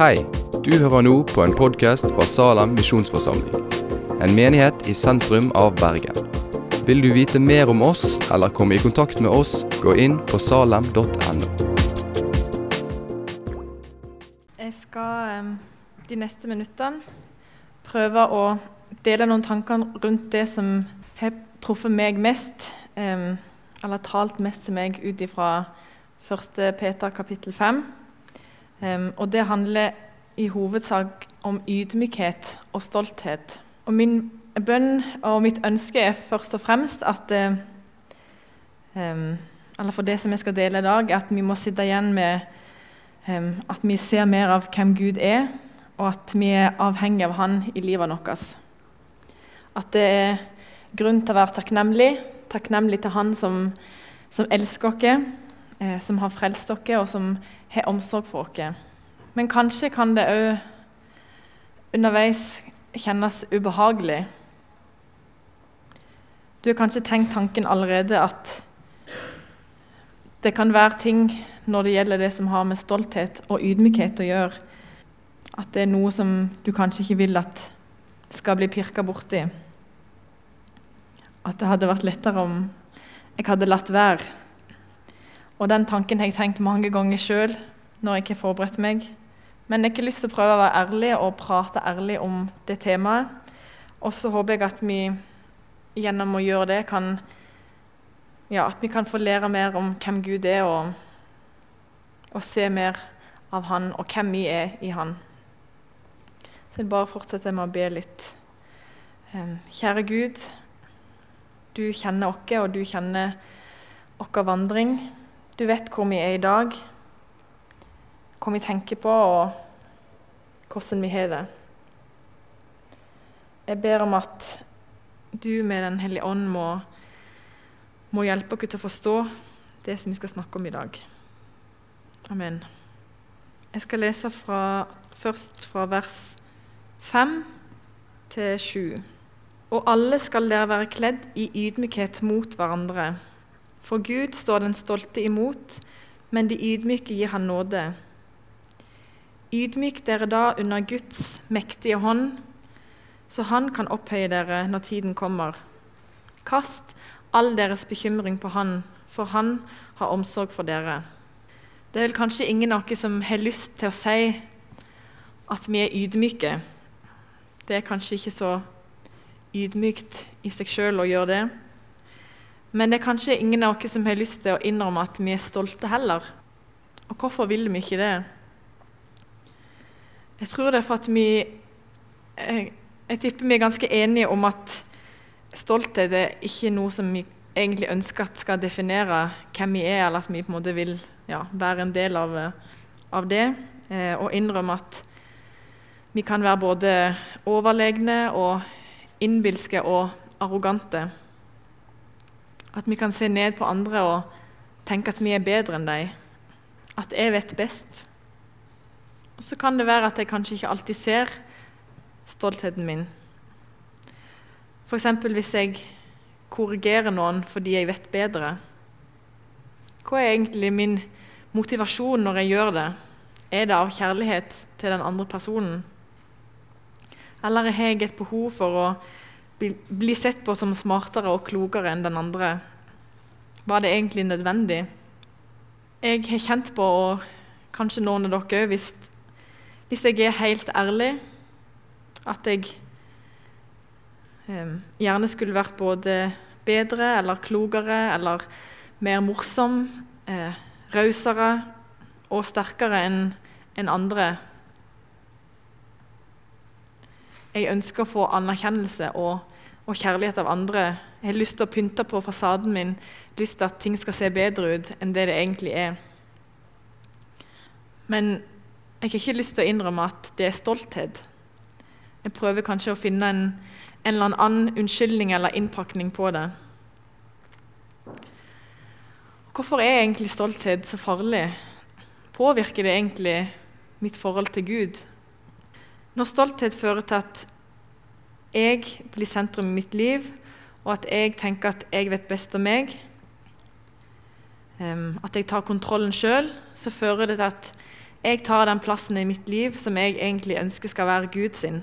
Hei, du hører nå på en podkast fra Salem misjonsforsamling. En menighet i sentrum av Bergen. Vil du vite mer om oss eller komme i kontakt med oss, gå inn på salem.no. Jeg skal de neste minuttene prøve å dele noen tanker rundt det som har truffet meg mest, eller talt mest til meg ut ifra 1. Peter kapittel 5. Em, og det handler i hovedsak om ydmykhet og stolthet. Og min bønn og mitt ønske er først og fremst at em, Eller for det som jeg skal dele i dag, at vi må sitte igjen med um, at vi ser mer av hvem Gud er, og at vi er avhengig av Han i livet vårt. At det er grunn til å være takknemlig. Takknemlig til Han som, som elsker oss, eh, som har frelst dere, og som har omsorg for dere. Men kanskje kan det òg underveis kjennes ubehagelig. Du har kanskje tenkt tanken allerede at det kan være ting når det gjelder det som har med stolthet og ydmykhet å gjøre, at det er noe som du kanskje ikke vil at skal bli pirka borti. At det hadde vært lettere om jeg hadde latt være. Og den tanken har jeg tenkt mange ganger sjøl når jeg ikke har forberedt meg. Men jeg har ikke lyst til å prøve å være ærlig og prate ærlig om det temaet. Og så håper jeg at vi gjennom å gjøre det kan ja, at vi kan få lære mer om hvem Gud er, og, og se mer av Han og hvem vi er i Han. Så jeg bare fortsetter med å be litt. Kjære Gud, du kjenner oss, og du kjenner vår vandring. Du vet hvor vi er i dag, hva vi tenker på, og hvordan vi har det. Jeg ber om at du med Den hellige ånd må, må hjelpe oss til å forstå det som vi skal snakke om i dag. Amen. Jeg skal lese fra, først fra vers 5 til 7. Og alle skal dere være kledd i ydmykhet mot hverandre. For Gud står den stolte imot, men de ydmyke gir han nåde. Ydmyk dere da under Guds mektige hånd, så han kan opphøye dere når tiden kommer. Kast all deres bekymring på han, for han har omsorg for dere. Det er vel kanskje ingen av oss som har lyst til å si at vi er ydmyke. Det er kanskje ikke så ydmykt i seg sjøl å gjøre det. Men det er kanskje ingen av oss som har lyst til å innrømme at vi er stolte heller. Og hvorfor vil vi ikke det? Jeg tror det er for at vi jeg, jeg tipper vi er ganske enige om at stolthet er ikke noe som vi egentlig ønsker at skal definere hvem vi er, eller at vi på en måte vil ja, være en del av, av det. Eh, og innrømme at vi kan være både overlegne og innbilske og arrogante. At vi kan se ned på andre og tenke at vi er bedre enn dem. At jeg vet best. Og så kan det være at jeg kanskje ikke alltid ser stoltheten min. F.eks. hvis jeg korrigerer noen fordi jeg vet bedre. Hva er egentlig min motivasjon når jeg gjør det? Er det av kjærlighet til den andre personen? Eller har jeg et behov for å bli, sett på som smartere og klokere enn den andre? Var det egentlig nødvendig? Jeg har kjent på, og kanskje noen av dere òg, hvis, hvis jeg er helt ærlig, at jeg eh, gjerne skulle vært både bedre eller klokere eller mer morsom, eh, rausere og sterkere enn en andre. Jeg ønsker å få anerkjennelse og, og, kjærlighet av andre. Jeg har lyst til å pynte på fasaden min, lyst til at ting skal se bedre ut enn det det egentlig er. Men jeg har ikke lyst til å innrømme at det er stolthet. Jeg prøver kanskje å finne en, en eller annen unnskyldning eller innpakning på det. Hvorfor er egentlig stolthet så farlig? Påvirker det egentlig mitt forhold til Gud? Når stolthet fører til at jeg blir sentrum i mitt liv, og at jeg tenker at jeg vet best om meg, um, at jeg tar kontrollen sjøl, så fører det til at jeg tar den plassen i mitt liv som jeg egentlig ønsker skal være Gud sin.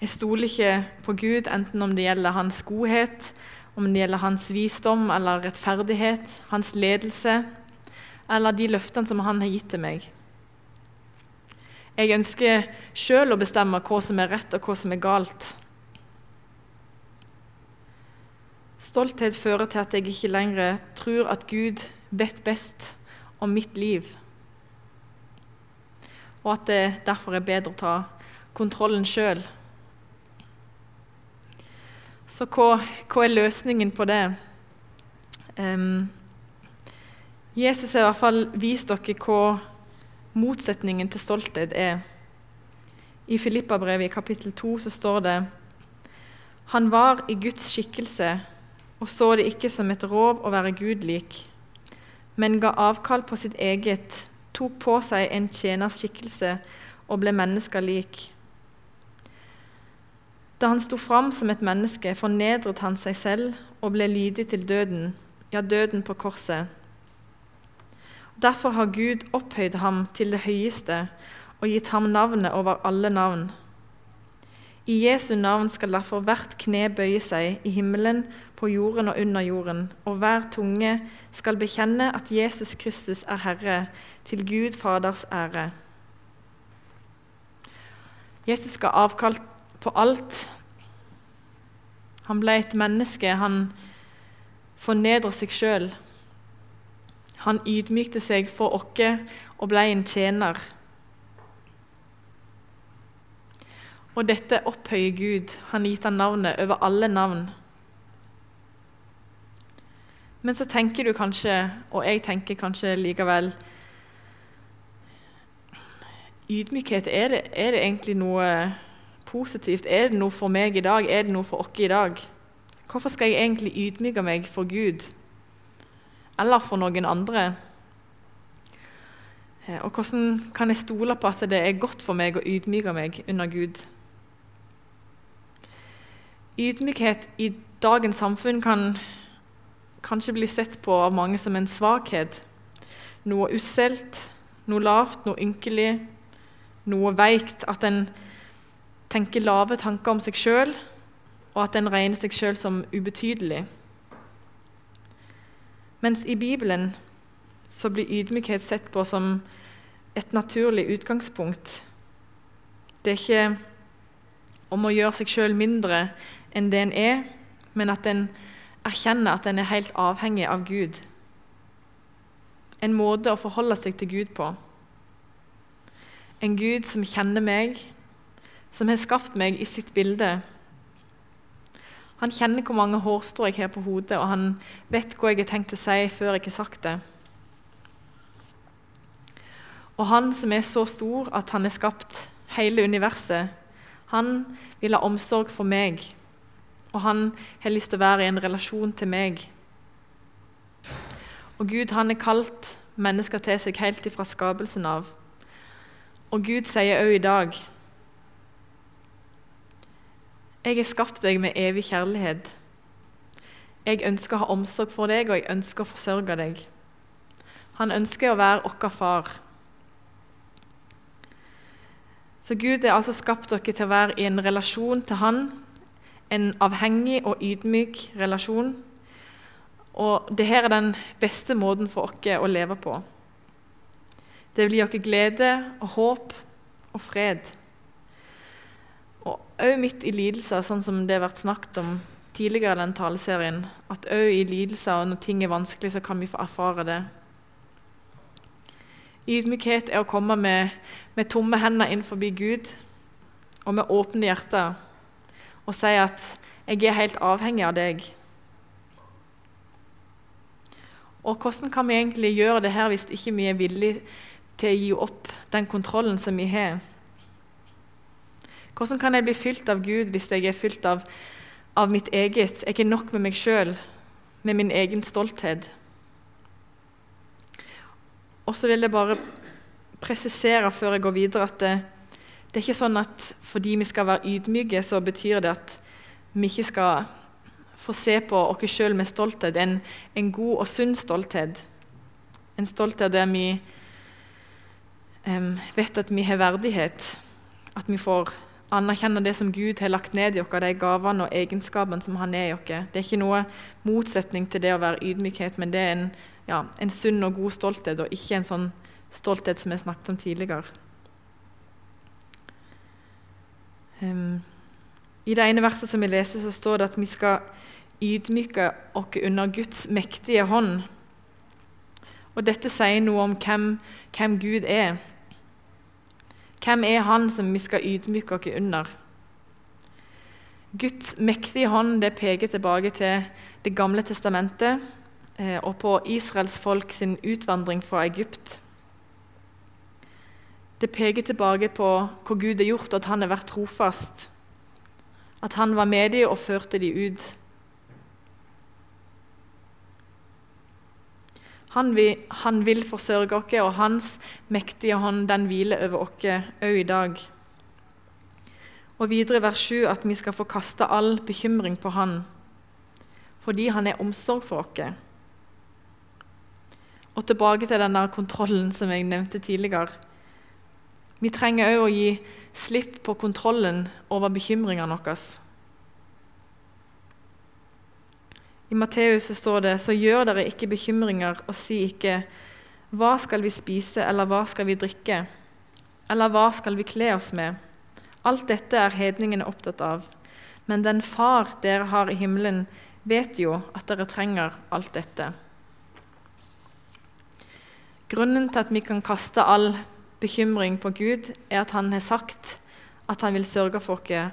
Jeg stoler ikke på Gud enten om det gjelder hans godhet, om det gjelder hans visdom eller rettferdighet, hans ledelse eller de løftene som han har gitt til meg. Jeg ønsker sjøl å bestemme hva som er rett og hva som er galt. Stolthet fører til at jeg ikke lenger tror at Gud vet best om mitt liv, og at det derfor er bedre å ta kontrollen sjøl. Så hva, hva, er løsningen på det? Um, Jesus har i hvert fall vist dere hva motsetningen til stolthet er. I Filippabrevet i kapittel 2 så står det Han var i Guds skikkelse og så det ikke som et rov å være Gud lik, men ga avkall på sitt eget, tok på seg en tjeners skikkelse og ble mennesker lik. Da han sto fram som et menneske, fornedret han seg selv og ble lydig til døden, ja, døden på korset. Derfor har Gud opphøyd ham til det høyeste og gitt ham navnet over alle navn. I Jesu navn skal derfor hvert kne bøye seg i himmelen på jorden og under jorden, og hver tunge skal bekjenne at Jesus Kristus er Herre, til Gud Faders ære. Jesus ga avkall på alt. Han ble et menneske. Han fornedrer seg sjøl. Han ydmykte seg for oss og ble en tjener. Og dette opphøyer Gud. Han gitt ham navnet over alle navn. Men så tenker du kanskje, og jeg tenker kanskje likevel Ydmykhet, er det, er det egentlig noe positivt? Er det noe for meg i dag? Er det noe for oss i dag? Hvorfor skal jeg egentlig ydmyke meg for Gud? Eller for noen andre? Eh, og hvordan kan jeg stole på at det er godt for meg å ydmyke meg under Gud? Ydmykhet i dagens samfunn kan kanskje bli sett på av mange som en svakhet. Noe usselt, noe lavt, noe ynkelig, noe veikt. At en tenker lave tanker om seg sjøl, og at en regner seg sjøl som ubetydelig. Mens i Bibelen så blir ydmykhet sett på som et naturlig utgangspunkt. Det er ikke om å gjøre seg sjøl mindre enn det en er, men at en erkjenner at en er helt avhengig av Gud. En måte å forholde seg til Gud på. En Gud som kjenner meg, som har skapt meg i sitt bilde. Han kjenner hvor mange hårstrå jeg har på hodet, og han vet hva jeg har tenkt å si før jeg har sagt det. Og han som er så stor at han har skapt hele universet, han vil ha omsorg for meg og han har lyst til å være i en relasjon til meg. Og Gud han har kalt mennesker til seg helt ifra skapelsen av. Og Gud sier òg i dag Jeg har skapt deg med evig kjærlighet. Jeg ønsker å ha omsorg for deg, og jeg ønsker å forsørge deg. Han ønsker å være vår far. Så Gud har altså skapt dere til å være i en relasjon til Han en avhengig og ydmyk relasjon. Og dette er den beste måten for oss å leve på. Det vil gi oss glede og håp og fred. Òg midt i lidelser, sånn som det har vært snakket om tidligere i den taleserien, at òg i lidelser og når ting er vanskelig, så kan vi få erfare det. Ydmykhet er å komme med, med tomme hender inn forbi Gud og med åpne hjerter og si at 'jeg er helt avhengig av deg'. Og hvordan kan vi egentlig gjøre det her hvis ikke vi er villige til å gi opp den kontrollen som vi har? Hvordan kan jeg bli fylt av Gud hvis jeg er fylt av, av mitt eget? Jeg er nok med meg sjøl, med min egen stolthet. Og så vil jeg bare presisere før jeg går videre, at det, det er ikke sånn at fordi vi skal være ydmyke, så betyr det at vi ikke skal få se på oss sjøl med stolthet, en, en, god og sunn stolthet. En stolthet der vi um, vet at vi har verdighet. At vi får anerkjenne det som Gud har lagt ned i oss, de gavene og egenskapene som han er i oss. Det er ikke noe motsetning til det å være ydmykhet, men det er en, ja, en sunn og god stolthet, og ikke en sånn stolthet som vi snakket om tidligere. Um, I det ene verset som vi leser, så står det at vi skal ydmyke oss under Guds mektige hånd. Og Dette sier noe om hvem, hvem Gud er. Hvem er Han som vi skal ydmyke oss under? Guds mektige hånd det peker tilbake til Det gamle testamentet eh, og på Israels folk sin utvandring fra Egypt. Det peker tilbake på hva Gud har gjort, at han har vært trofast. At han var med dem og førte dem ut. Han vil, han vil forsørge oss, og hans mektige hånd den hviler over oss òg i dag. Og videre vers 7 at vi skal få kaste all bekymring på Han, fordi Han er omsorg for oss. Og tilbake til denne kontrollen som jeg nevnte tidligere. Vi trenger òg å gi slipp på kontrollen over bekymringene våre. I Matteus står det så gjør dere ikke bekymringer og si ikke hva skal vi spise, eller hva skal vi drikke, eller hva skal vi kle oss med? Alt dette er hedningene opptatt av. Men den Far dere har i himmelen, vet jo at dere trenger alt dette. Grunnen til at vi kan kaste all bekymring på Gud, er at han har sagt at han vil sørge for oss,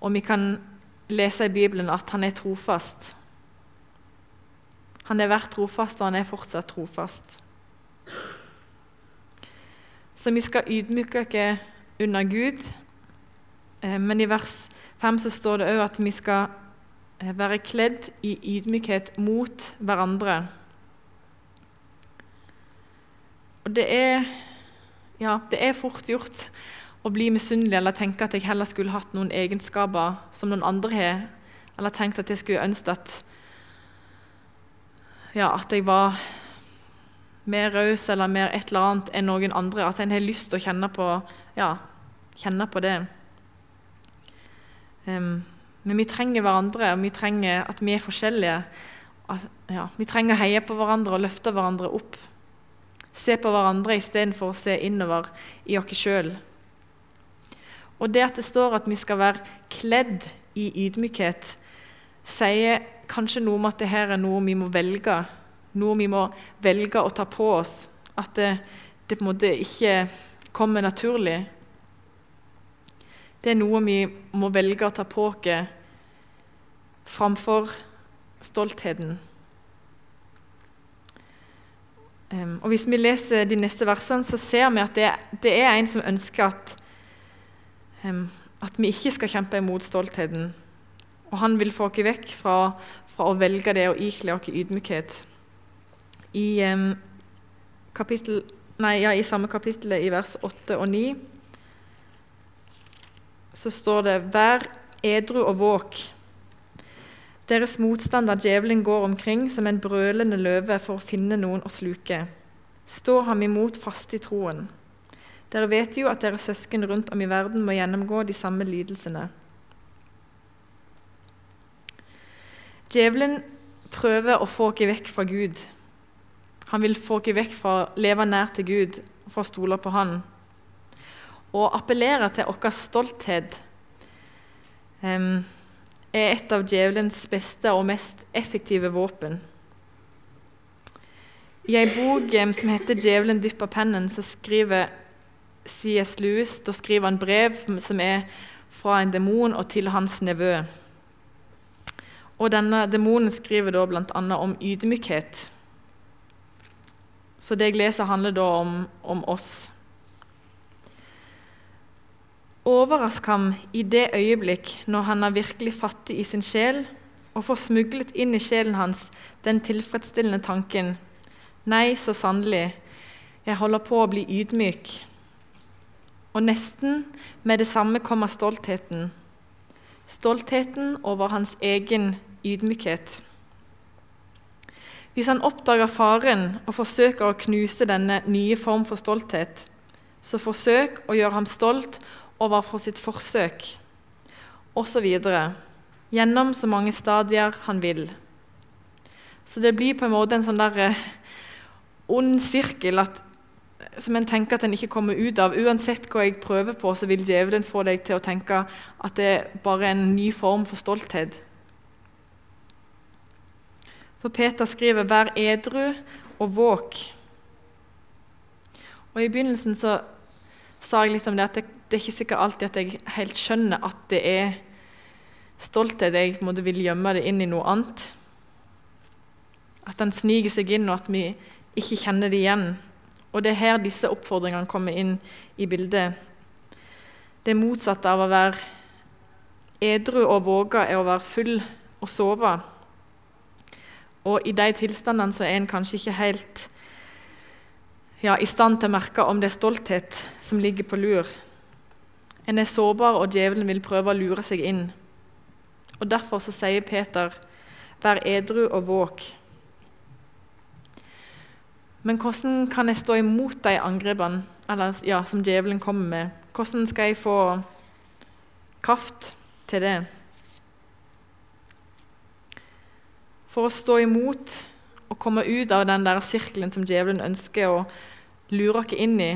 og vi kan lese i Bibelen at han er trofast. Han har vært trofast, og han er fortsatt trofast. Så vi skal ydmyke oss under Gud. Eh, men i vers 5 så står det òg at vi skal eh, være kledd i ydmykhet mot hverandre. Og det er, ja, det er fort gjort å bli misunnelig eller tenke at jeg heller skulle hatt noen egenskaper som noen andre har, eller tenkt at jeg skulle ønske at ja, at jeg var mer raus eller mer et eller annet enn noen andre. At en har lyst til å kjenne på, ja, kjenne på det. Um, men vi trenger hverandre, og vi trenger at vi er forskjellige. At, ja, vi trenger å heie på hverandre og løfte hverandre opp. Se på hverandre istedenfor å se innover i oss sjøl. Og det at det står at vi skal være kledd i ydmykhet, sier kanskje noe med at dette er noe vi må velge. Noe vi må velge å ta på oss. At det, det på en måte ikke kommer naturlig. Det er noe vi må velge å ta på oss framfor stoltheten. Um, og Hvis vi leser de neste versene, så ser vi at det, det er en som ønsker at, um, at vi ikke skal kjempe imot stoltheten. Og han vil få oss vekk fra, fra, å velge det og ikle oss ydmykhet. I, um, kapittel, nei, ja, I samme kapittel, i vers 8 og 9, så står det Vær edru og våk. Deres motstander djevelen går omkring som en brølende løve for å finne noen å sluke. Stå ham imot fast i troen. Dere vet jo at deres søsken rundt om i verden må gjennomgå de samme lidelsene. Djevelen prøver å få oss vekk fra Gud. Han vil få oss vekk fra å leve nær til Gud fra å stole på Han. Å appellere til vår stolthet um, er et av djevelens beste og mest effektive våpen. I ei bok um, som heter 'Djevelen dypper pennen', så skriver C.S. Lewis da skriver han brev som er fra en demon og til hans nevø. Og denne demonen skriver da bl.a. om ydmykhet. Så det jeg leser, handler da om, om oss. Overrask ham i det øyeblikk når han er virkelig fattig i sin sjel, og får smuglet inn i sjelen hans den tilfredsstillende tanken Nei, så sannelig, jeg holder på å bli ydmyk. Og nesten med det samme kommer stoltheten. Stoltheten over hans egen ydmykhet. Hvis han oppdager faren og forsøker å knuse denne nye form for stolthet, så forsøk å gjøre ham stolt overfor sitt forsøk, osv. Gjennom så mange stadier han vil. Så det blir på en måte en sånn der eh, ond sirkel at, som en tenker at en ikke kommer ut av. Uansett hva jeg prøver på, så vil djevelen få deg til å tenke at det er bare en ny form for stolthet. Så Peter skriver 'vær edru og våk'. Og I begynnelsen så sa jeg litt om det at det, det er ikke sikkert alltid at jeg helt skjønner at det er stolthet. Jeg måtte vil gjemme det inn i noe annet. At den sniker seg inn, og at vi ikke kjenner det igjen. Og det er her disse oppfordringene kommer inn i bildet. Det motsatte av å være edru og våge er å være full og sove. Og i de tilstandene så er en kanskje ikke helt ja, i stand til å merke om det er stolthet som ligger på lur. En er sårbar, og djevelen vil prøve å lure seg inn. Og Derfor så sier Peter, 'Vær edru og våk'. Men hvordan kan jeg stå imot de angrepene eller, ja, som djevelen kommer med? Hvordan skal jeg få kraft til det? For å stå imot og komme ut av den der sirkelen som djevelen ønsker å lure oss inn i,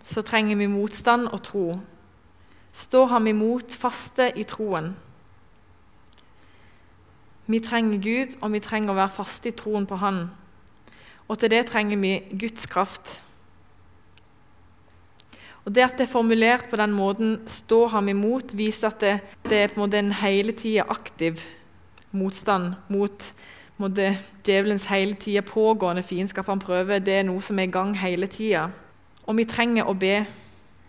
så trenger vi motstand og tro. Stå ham imot, faste i troen. Vi trenger Gud, og vi trenger å være faste i troen på Han. Og til det trenger vi Guds kraft. Og Det at det er formulert på den måten 'stå ham imot', viser at det, det er på en måte en hele tida aktiv motstand mot måte, djevelens hele tida pågående fiendskap han prøver. Det er noe som er i gang hele tida. Og vi trenger å be.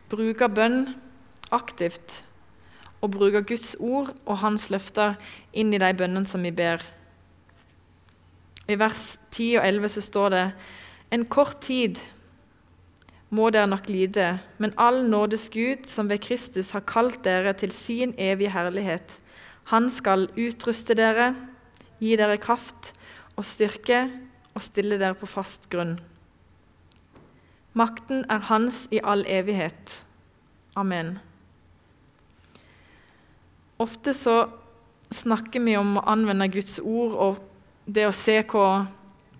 Bruke bønn aktivt. Og bruke Guds ord og hans løfter inn i de bønnene som vi ber. I vers 10 og 11 så står det En kort tid må dere nok lide, men all nådes Gud, som ved Kristus har kalt dere til sin evige herlighet, han skal utruste dere, gi dere kraft og styrke og stille dere på fast grunn. Makten er hans i all evighet. Amen. Ofte så snakker vi om å anvende Guds ord og det å se hva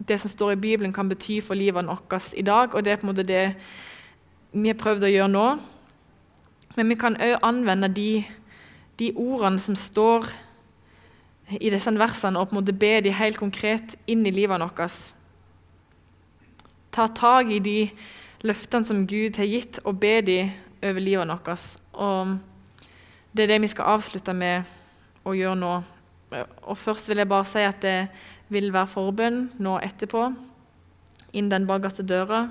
det som står i Bibelen, kan bety for livet vårt i dag. Og det er på en måte det vi har prøvd å gjøre nå. Men vi kan òg anvende de de ordene som står i disse versene, og på en måte be de helt konkret inn i livet vårt. Ta tak i de løftene som Gud har gitt, og be de over livet vårt. Og det er det vi skal avslutte med å gjøre nå. Og Først vil jeg bare si at det vil være forbønn nå etterpå, inn den bakerste døra.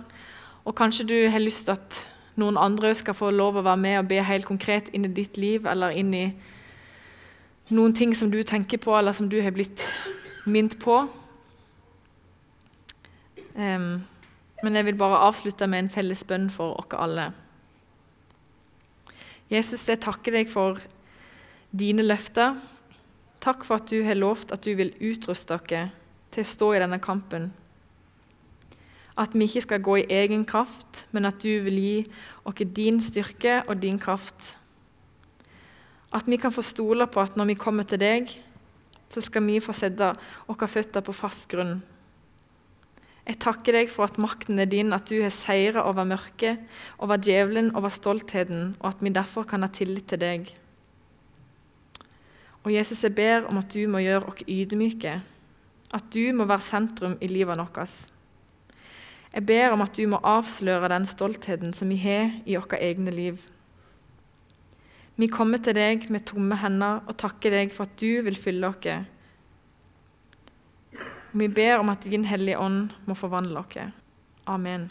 Og kanskje du har lyst til at noen andre skal få lov å være med og be helt konkret inn i ditt liv, eller inn i noen ting som du tenker på, eller som du har blitt minnet på. Um, men jeg vil bare avslutte med en felles bønn for oss alle. Jesus, jeg takker deg for dine løfter. Takk for at du har lovt at du vil utruste oss til å stå i denne kampen. At vi ikke skal gå i egen kraft, men at du vil gi oss din styrke og din kraft. At vi kan få stole på at når vi kommer til deg, så skal vi få sette våre føtter på fast grunn. Jeg takker deg for at makten er din, at du har seira over mørket, over djevelen, over stoltheten, og at vi derfor kan ha tillit til deg. Og Jesus, jeg ber om at du må gjøre oss ydmyke, at du må være sentrum i livet vårt. Jeg ber om at du må avsløre den stoltheten som vi har i våre egne liv. Vi kommer til deg med tomme hender og takker deg for at du vil fylle oss. Vi ber om at Din Hellige Ånd må forvandle oss. Amen.